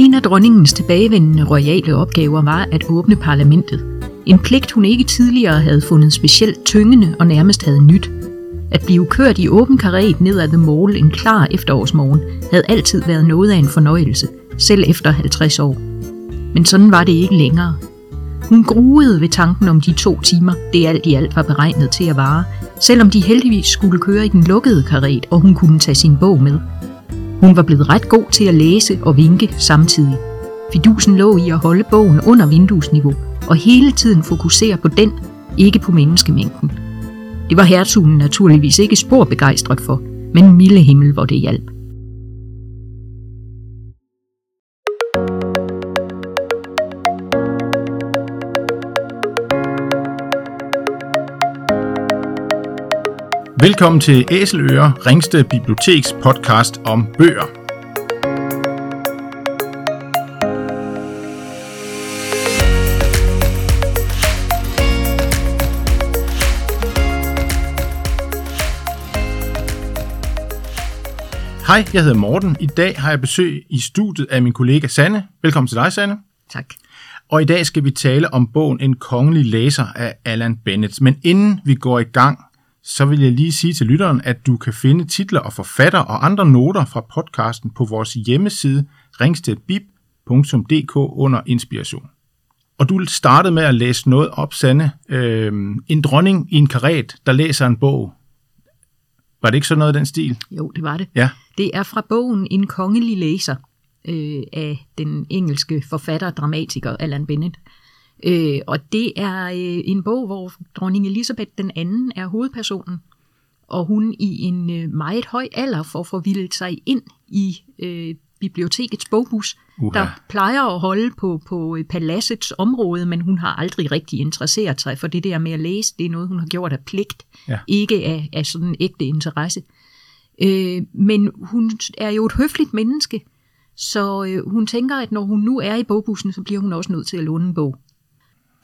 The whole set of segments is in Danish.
En af dronningens tilbagevendende royale opgaver var at åbne parlamentet. En pligt, hun ikke tidligere havde fundet specielt tyngende og nærmest havde nyt. At blive kørt i åben karret ned ad The Mall en klar efterårsmorgen havde altid været noget af en fornøjelse, selv efter 50 år. Men sådan var det ikke længere. Hun gruede ved tanken om de to timer, det alt i alt var beregnet til at vare, selvom de heldigvis skulle køre i den lukkede karret, og hun kunne tage sin bog med. Hun var blevet ret god til at læse og vinke samtidig. Fidusen lå i at holde bogen under vinduesniveau, og hele tiden fokusere på den, ikke på menneskemængden. Det var hertugen naturligvis ikke spor begejstret for, men milde himmel, hvor det hjalp. Velkommen til Æseløre, Ringsted Biblioteks podcast om bøger. Hej, jeg hedder Morten. I dag har jeg besøg i studiet af min kollega Sanne. Velkommen til dig, Sanne. Tak. Og i dag skal vi tale om bogen En kongelig læser af Allan Bennett. Men inden vi går i gang, så vil jeg lige sige til lytteren, at du kan finde titler og forfatter og andre noter fra podcasten på vores hjemmeside ringstedbib.dk under inspiration. Og du startede med at læse noget op, Sanne. Øh, en dronning i en karet, der læser en bog. Var det ikke sådan noget af den stil? Jo, det var det. Ja. Det er fra bogen En kongelig læser øh, af den engelske forfatter og dramatiker Allan Bennett. Øh, og det er øh, en bog, hvor dronning Elisabeth den anden er hovedpersonen, og hun i en øh, meget høj alder får forvildet sig ind i øh, bibliotekets bogbus, Uha. der plejer at holde på, på øh, paladsets område, men hun har aldrig rigtig interesseret sig for det der med at læse. Det er noget, hun har gjort af pligt, Ja. ikke af, af sådan ægte interesse. Øh, men hun er jo et høfligt menneske, så øh, hun tænker, at når hun nu er i bogbussen, så bliver hun også nødt til at låne en bog.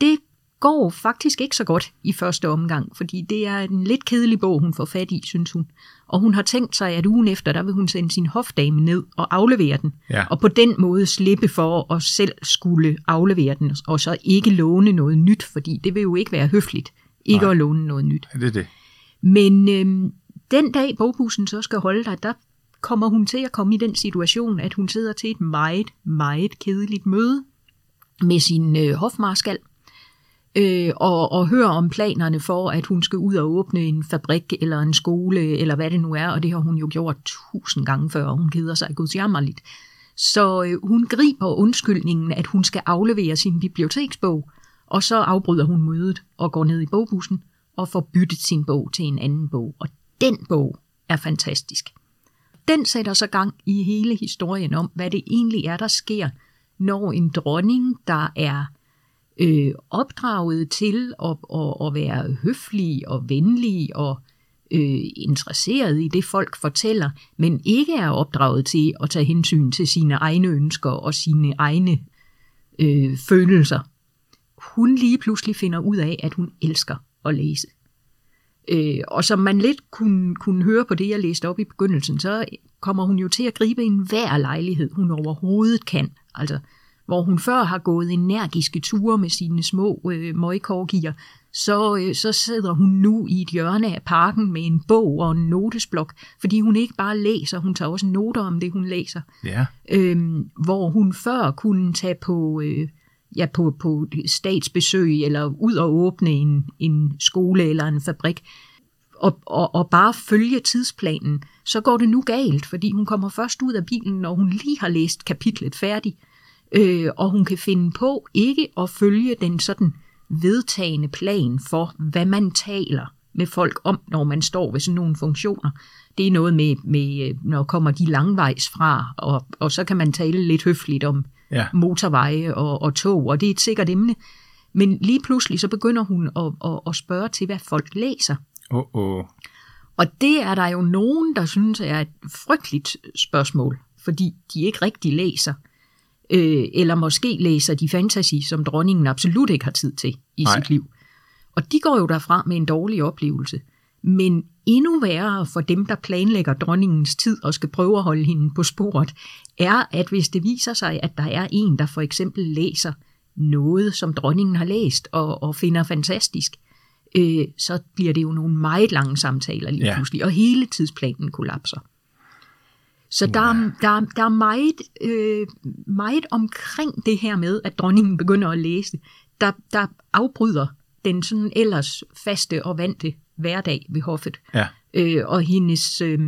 Det går faktisk ikke så godt i første omgang, fordi det er en lidt kedelig bog, hun får fat i, synes hun. Og hun har tænkt sig, at ugen efter, der vil hun sende sin hofdame ned og aflevere den. Ja. Og på den måde slippe for at selv skulle aflevere den, og så ikke låne noget nyt, fordi det vil jo ikke være høfligt ikke Nej. at låne noget nyt. Det er det. Men øhm, den dag bogbussen så skal holde dig, der kommer hun til at komme i den situation, at hun sidder til et meget, meget kedeligt møde med sin øh, hofmarskal, øh, og, og hører om planerne for, at hun skal ud og åbne en fabrik eller en skole, eller hvad det nu er, og det har hun jo gjort tusind gange før, og hun keder sig gudsjammerligt. Så øh, hun griber undskyldningen, at hun skal aflevere sin biblioteksbog, og så afbryder hun mødet og går ned i bogbussen og får byttet sin bog til en anden bog. Og den bog er fantastisk. Den sætter så gang i hele historien om, hvad det egentlig er, der sker, når en dronning, der er øh, opdraget til at, at, at være høflig og venlig og øh, interesseret i det, folk fortæller, men ikke er opdraget til at tage hensyn til sine egne ønsker og sine egne øh, følelser. Hun lige pludselig finder ud af, at hun elsker at læse. Øh, og som man lidt kunne, kunne høre på det, jeg læste op i begyndelsen, så kommer hun jo til at gribe en hver lejlighed, hun overhovedet kan. Altså, hvor hun før har gået energiske ture med sine små øh, møgkorgier, så, øh, så sidder hun nu i et hjørne af parken med en bog og en notesblok, fordi hun ikke bare læser, hun tager også noter om det, hun læser. Ja. Øhm, hvor hun før kunne tage på, øh, ja, på, på statsbesøg eller ud og åbne en, en skole eller en fabrik, og, og, og bare følge tidsplanen, så går det nu galt, fordi hun kommer først ud af bilen, når hun lige har læst kapitlet færdigt, øh, og hun kan finde på ikke at følge den sådan vedtagende plan for, hvad man taler med folk om, når man står ved sådan nogle funktioner. Det er noget med, med øh, når kommer de langvejs fra, og, og så kan man tale lidt høfligt om Ja. motorveje og, og tog, og det er et sikkert emne. Men lige pludselig så begynder hun at, at, at spørge til, hvad folk læser. Åh, oh, oh. Og det er der jo nogen, der synes er et frygteligt spørgsmål, fordi de ikke rigtig læser. Øh, eller måske læser de fantasy, som dronningen absolut ikke har tid til i Nej. sit liv. Og de går jo derfra med en dårlig oplevelse. Men endnu værre for dem, der planlægger dronningens tid og skal prøve at holde hende på sporet, er, at hvis det viser sig, at der er en, der for eksempel læser noget, som dronningen har læst og, og finder fantastisk, øh, så bliver det jo nogle meget lange samtaler lige Ja. pludselig, og hele tidsplanen kollapser. Så der, er, der, er- der er meget, øh, meget omkring det her med, at dronningen begynder at læse, der, der afbryder den sådan ellers faste og vante hverdag ved hoffet. Ja. Øh, og hendes, øh,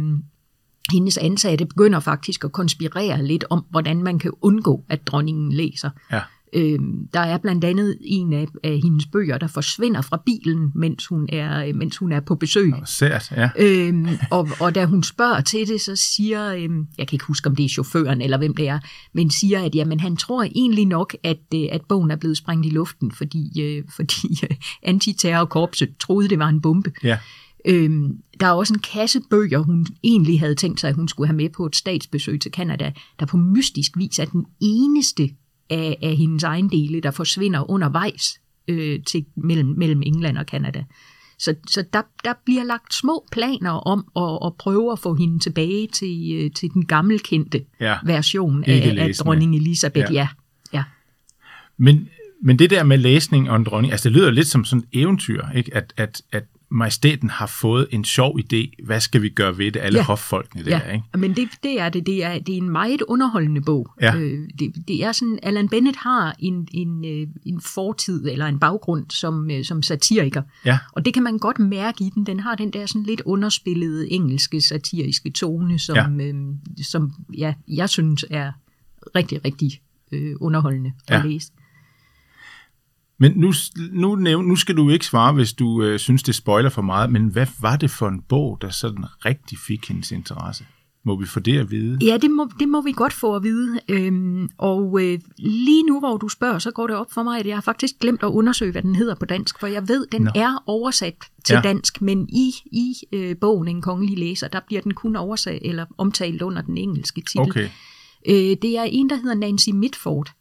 hendes ansatte begynder faktisk at konspirere lidt om, hvordan man kan undgå, at dronningen læser. Ja. Øh, der er blandt andet en af, af hendes bøger, der forsvinder fra bilen, mens hun er, mens hun er på besøg. Sært, ja. Øhm, og, og da hun spørger til det, så siger, øhm, jeg kan ikke huske, om det er chaufføren eller hvem det er, men siger, at jamen, han tror egentlig nok, at, øh, at bogen er blevet sprængt i luften, fordi, øh, fordi øh, antiterrorkorpset troede, det var en bombe. Ja. Øhm, der er også en kasse bøger, hun egentlig havde tænkt sig, at hun skulle have med på et statsbesøg til Kanada, der på mystisk vis er den eneste af, af hendes ejendele, der forsvinder undervejs øh, til, mellem, mellem England og Kanada. Så, så der, der bliver lagt små planer om at, at prøve at få hende tilbage til, øh, til den gammelkendte Ja. version af, af dronning Elisabeth. Ja. Ja. ja. Men, men det der med læsning og en dronning, altså det lyder lidt som sådan et eventyr, ikke? At, at, at majestæten har fået en sjov idé. Hvad skal vi gøre ved det? Alle ja. Hoffolkene der, Ja, ikke? men det, det er det. Det er, det er en meget underholdende bog. Ja. Øh, det, det er sådan, Alan Bennett har en, en, øh, en fortid eller en baggrund som, øh, som satiriker. Ja. Og det kan man godt mærke i den. Den har den der sådan lidt underspillede engelske satiriske tone, som, Ja. øh, som ja, jeg synes er rigtig, rigtig øh, underholdende at Ja. læse. Men nu, nu, nu skal du ikke svare, hvis du øh, synes, det spoiler for meget, men hvad var det for en bog, der sådan rigtig fik hendes interesse? Må vi få det at vide? Ja, det må, det må vi godt få at vide. Øhm, og øh, lige nu, hvor du spørger, så går det op for mig, at jeg har faktisk glemt at undersøge, hvad den hedder på dansk, for jeg ved, den Nå. Er oversat til ja. dansk, men i, i øh, bogen En kongelig læser, der bliver den kun oversat eller omtalt under den engelske titel. Okay, Øh, det er en, der hedder Nancy Mitford,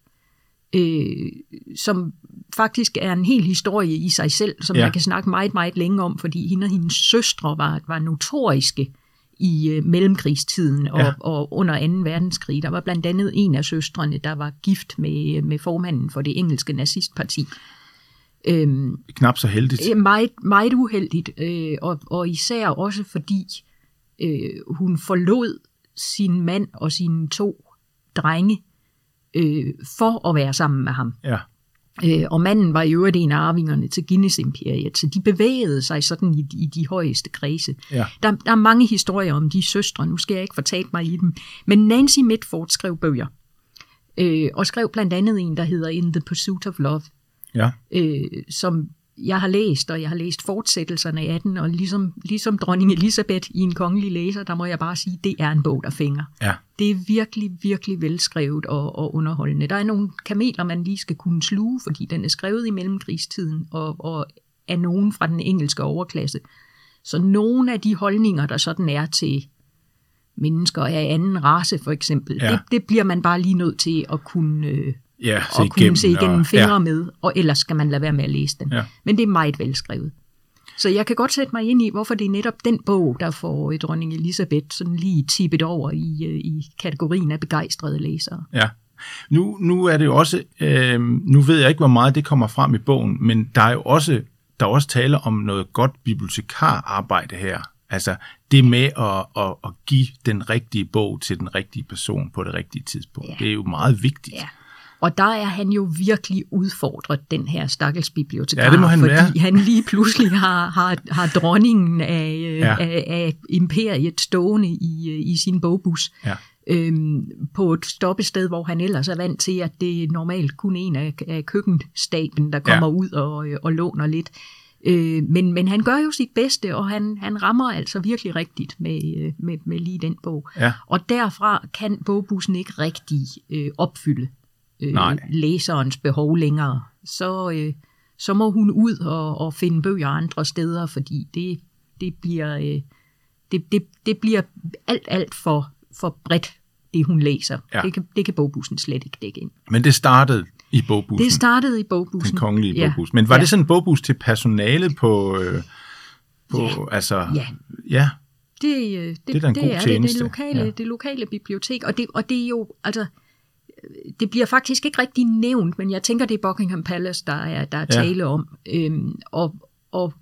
øh, som faktisk er en hel historie i sig selv, som Ja. man kan snakke meget, meget længe om, fordi hende og hendes søstre var, var notoriske i øh, mellemkrigstiden og, Ja. og under 2. verdenskrig. Der var blandt andet en af søstrene, der var gift med, med formanden for det engelske nazistparti. Øhm, knap så heldigt. er meget, meget uheldigt, øh, og, og især også fordi øh, hun forlod sin mand og sine to drenge øh, for at være sammen med ham. Ja, Øh, og manden var i øvrigt en af arvingerne til Guinness-imperiet, så de bevægede sig sådan i, i de højeste kredse. ja, Der, der er mange historier om de søstre, nu skal jeg ikke fortælle mig i dem. Men Nancy Mitford skrev bøger, øh, og skrev blandt andet en, der hedder In the Pursuit of Love, ja, øh, som jeg har læst, og jeg har læst fortsættelserne af den, og ligesom, ligesom dronning Elisabeth i en kongelig læser, der må jeg bare sige, det er en bog, der fænger. ja, Det er virkelig, virkelig velskrevet og, og underholdende. Der er nogle kameler, man lige skal kunne sluge, fordi den er skrevet i mellemkrigstiden, og, og er nogen fra den engelske overklasse. Så nogle af de holdninger, der sådan er til mennesker af anden race, for eksempel, ja. det, det bliver man bare lige nødt til at kunne... Øh, ja, og kunne se igennem og- fingre ja, med, og ellers skal man lade være med at læse den. Ja. Men det er meget velskrevet. Så jeg kan godt sætte mig ind i, hvorfor det er netop den bog, der får dronning Elisabeth sådan lige tippet over i, øh, i kategorien af begejstrede læsere. Ja. Nu, nu er det jo også, øh, nu ved jeg ikke, hvor meget det kommer frem i bogen, men der er jo også, der er også tale om noget godt bibliotekararbejde her. Altså det med at, at, at give den rigtige bog til den rigtige person på det rigtige tidspunkt. Ja. Det er jo meget vigtigt. Ja. Og der er han jo virkelig udfordret, den her stakkels bibliotekar, Ja, det må han fordi være. han lige pludselig har, har, har dronningen af, øh, Ja. af, af imperiet stående i, øh, i sin bogbus. Ja. øhm, på et stoppested, hvor han ellers er vant til, at det er normalt kun en af, af køkkenstaben, der kommer Ja. ud og, øh, og låner lidt. Øh, men, men han gør jo sit bedste, og han, han rammer altså virkelig rigtigt med, med, med lige den bog. Ja. Og derfra kan bogbussen ikke rigtig øh, opfylde øh, Nej. læserens behov længere. Så, øh, så må hun ud og, og finde bøger andre steder, fordi det, det bliver... Øh, det, det, det bliver alt, alt for, for bredt, det hun læser. Ja. Det, kan, det kan bogbussen slet ikke dække ind. Men det startede i bogbussen. Det startede i bogbussen. den kongelige Ja. bogbus. Men var Ja. det sådan en bogbus til personalet på, øh, På, Ja. Altså, Ja. ja. Det, øh, det, Det er da en det god er det, tjeneste, det lokale, ja. det lokale bibliotek, og det, og det er jo, altså, det bliver faktisk ikke rigtig nævnt, men jeg tænker, det er Buckingham Palace, der er, der er Ja. tale om, øhm, og, og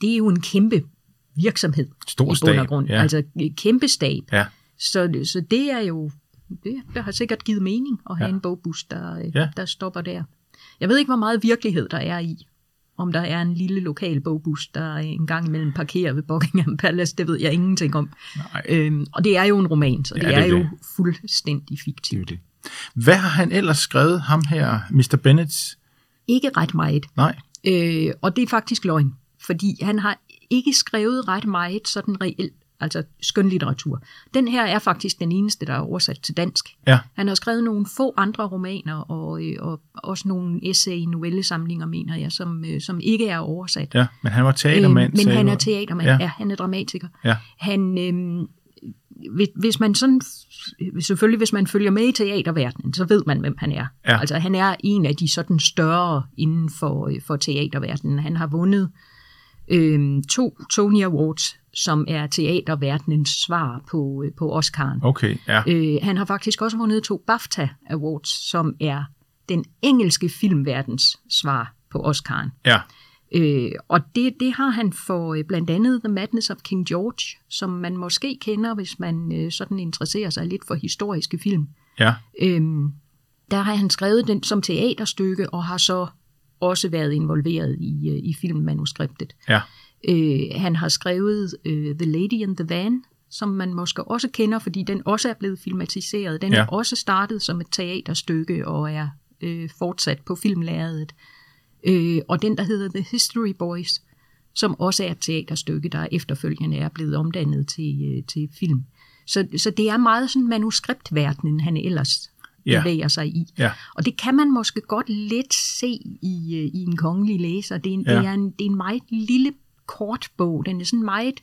det er jo en kæmpe virksomhed Stor i bund og grund, ja. altså kæmpe stab, Ja. så, så det er jo, det, det har sikkert givet mening at have Ja. ja. en bogbus, der, øh, Ja. der stopper der. Jeg ved ikke, hvor meget virkelighed der er i, om der er en lille lokal bogbus, der en gang imellem parkerer ved Buckingham Palace, det ved jeg ingenting om. Nej, Øhm, og det er jo en roman, så det, Ja, ja, det det er er, det. jo fuldstændig det er fiktivt. jo det. Hvad har han ellers skrevet, ham her, Mr. Bennett? Ikke ret meget. Nej, Øh, og det er faktisk løgn, fordi han har ikke skrevet ret meget sådan reelt, altså skønlitteratur. Den her er faktisk den eneste, der er oversat til dansk. ja, Han har skrevet nogle få andre romaner, og, øh, og også nogle essay, novellesamlinger, mener jeg, som, øh, som ikke er oversat. ja. Men han var teatermand. men sagde han er teatermand, Ja. ja. ja, han er dramatiker. Ja. Han, øh, hvis, hvis man sådan, selvfølgelig hvis man følger med i teaterverdenen, så ved man, hvem han er. Ja. Altså han er en af de sådan større inden for, øh, for teaterverdenen. Han har vundet øh, to Tony Awards, som er teaterverdenens svar på, øh, på Oscar'en. Okay, ja. Øh, han har faktisk også vundet to BAFTA Awards, som er den engelske filmverdens svar på Oscar'en. Ja, Øh, og det, det har han for øh, blandt andet The Madness of King George, som man måske kender, hvis man øh, sådan interesserer sig lidt for historiske film. ja, Øhm, der har han skrevet den som teaterstykke, og har så også været involveret i, øh, i filmmanuskriptet. ja. Øh, han har skrevet øh, The Lady in the Van, som man måske også kender, fordi den også er blevet filmatiseret. Den Ja. er også startet som et teaterstykke og er øh, fortsat på filmlærredet. Øh, og den, der hedder The History Boys, som også er et teaterstykke, der efterfølgende er blevet omdannet til, øh, til film. Så, så det er meget sådan manuskriptverdenen, han ellers Ja. bevæger sig i. Ja. Og det kan man måske godt lidt se i, øh, i en kongelig læser. Det er en, Ja. ja. det er en, det er en meget lille kort bog. Den er sådan meget,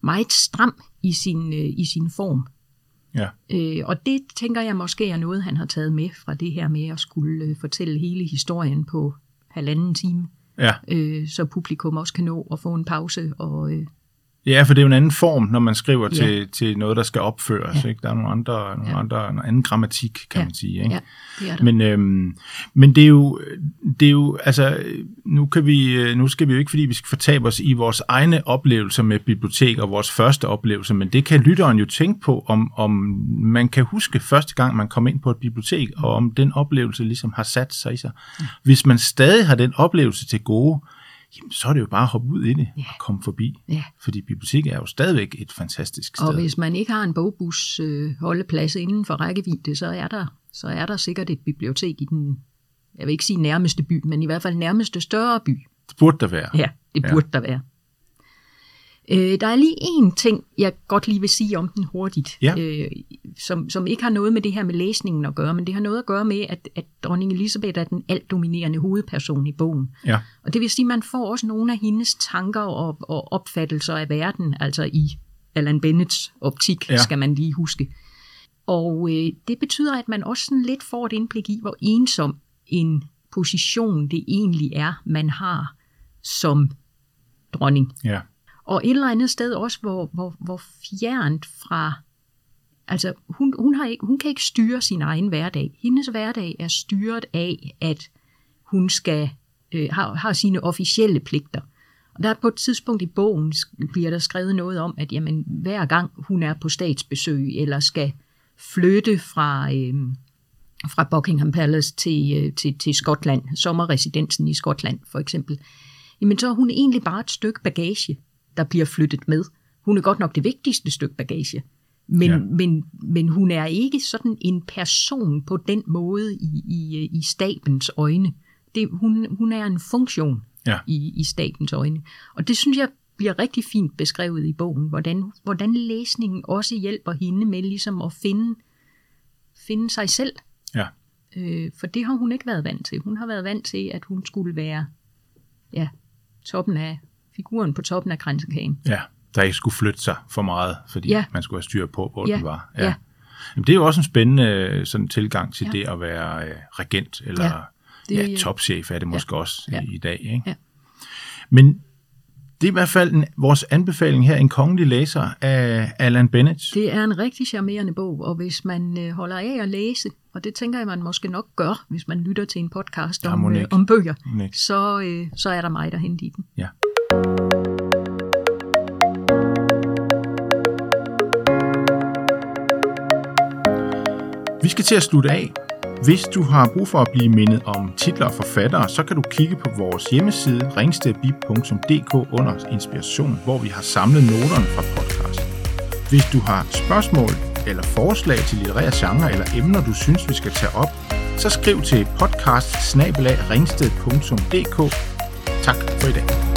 meget stram i sin, øh, i sin form. Ja, Øh, og det tænker jeg måske er noget, han har taget med fra det her med at skulle øh, fortælle hele historien på halvanden time, ja. øh, så publikum også kan nå at få en pause. Og, øh, Ja, for det er jo en anden form, når man skriver Ja. til, til noget, der skal opføres. Ja. Ikke? Der er nogle andre, nogle Ja. andre, en anden grammatik, kan Ja. man sige. Ikke? ja, det er der. Men, øhm, men det er jo, det er jo, altså, nu, kan vi, øh, nu skal vi jo ikke, fordi vi skal fortabe os i vores egne oplevelser med bibliotek og vores første oplevelse, men det kan lytteren jo tænke på, om, om man kan huske første gang, man kom ind på et bibliotek, og om den oplevelse ligesom har sat sig i sig. Hvis man stadig har den oplevelse til gode, jamen, så er det jo bare at hoppe ud i det Ja. og komme forbi. Ja. Fordi biblioteket er jo stadigvæk et fantastisk sted. Og hvis man ikke har en bogbus øh, holdeplads inden for rækkevidde, så er der så er der sikkert et bibliotek i den, jeg vil ikke sige nærmeste by, men i hvert fald nærmeste større by. Det burde der være. Ja, det burde ja. der være. Øh, der er lige en ting, jeg godt lige vil sige om den hurtigt, Ja. øh, som, som ikke har noget med det her med læsningen at gøre, men det har noget at gøre med, at, at dronning Elisabeth er den alt dominerende hovedperson i bogen. Ja. Og det vil sige, at man får også nogle af hendes tanker og, og opfattelser af verden, altså i Alan Bennets optik, ja. skal man lige huske. Og øh, det betyder, at man også sådan lidt får et indblik i, hvor ensom en position det egentlig er, man har som dronning. Ja. Og et eller andet sted også, hvor, hvor, hvor fjernt fra... Altså, hun, hun, har ikke, hun kan ikke styre sin egen hverdag. Hendes hverdag er styret af, at hun skal øh, har, har sine officielle pligter. Og der er på et tidspunkt i bogen, bliver der skrevet noget om, at jamen, hver gang hun er på statsbesøg, eller skal flytte fra, øh, fra Buckingham Palace til, øh, til, til Skotland, sommerresidensen i Skotland for eksempel, jamen så er hun egentlig bare et stykke bagage, der bliver flyttet med. Hun er godt nok det vigtigste stykke bagage, men, Ja. men, men hun er ikke sådan en person på den måde i, i, i stabens øjne. Det, hun, hun er en funktion Ja. i, i stabens øjne. Og det synes jeg bliver rigtig fint beskrevet i bogen, hvordan, hvordan læsningen også hjælper hende med ligesom at finde, finde sig selv. Ja. Øh, for det har hun ikke været vant til. Hun har været vant til, at hun skulle være ja, toppen af figuren på toppen af kransekagen. Ja, der ikke skulle flytte sig for meget, fordi Ja. man skulle have styr på, hvor Ja, den var. ja. Jamen, det er jo også en spændende øh, sådan tilgang til Ja. det at være øh, regent, eller Ja, ja, det- ja, topchef er det måske også Ja. i, i dag. Ikke? Ja. Men Det er i hvert fald en, vores anbefaling her, en kongelig læser af Alan Bennett. Det er en rigtig charmerende bog, og hvis man øh, holder af at læse, og det tænker jeg, man måske nok gør, hvis man lytter til en podcast Ja, om, øh, om bøger, så, øh, så er der mig, der henter i den. Ja. Vi skal til at slutte af. Hvis du har brug for at blive mindet om titler og forfattere, så kan du kigge på vores hjemmeside ringstedbib.dk under inspiration, hvor vi har samlet noterne fra podcasten. Hvis du har spørgsmål eller forslag til litterære genre eller emner, du synes, vi skal tage op, så skriv til podcast Tak for i dag.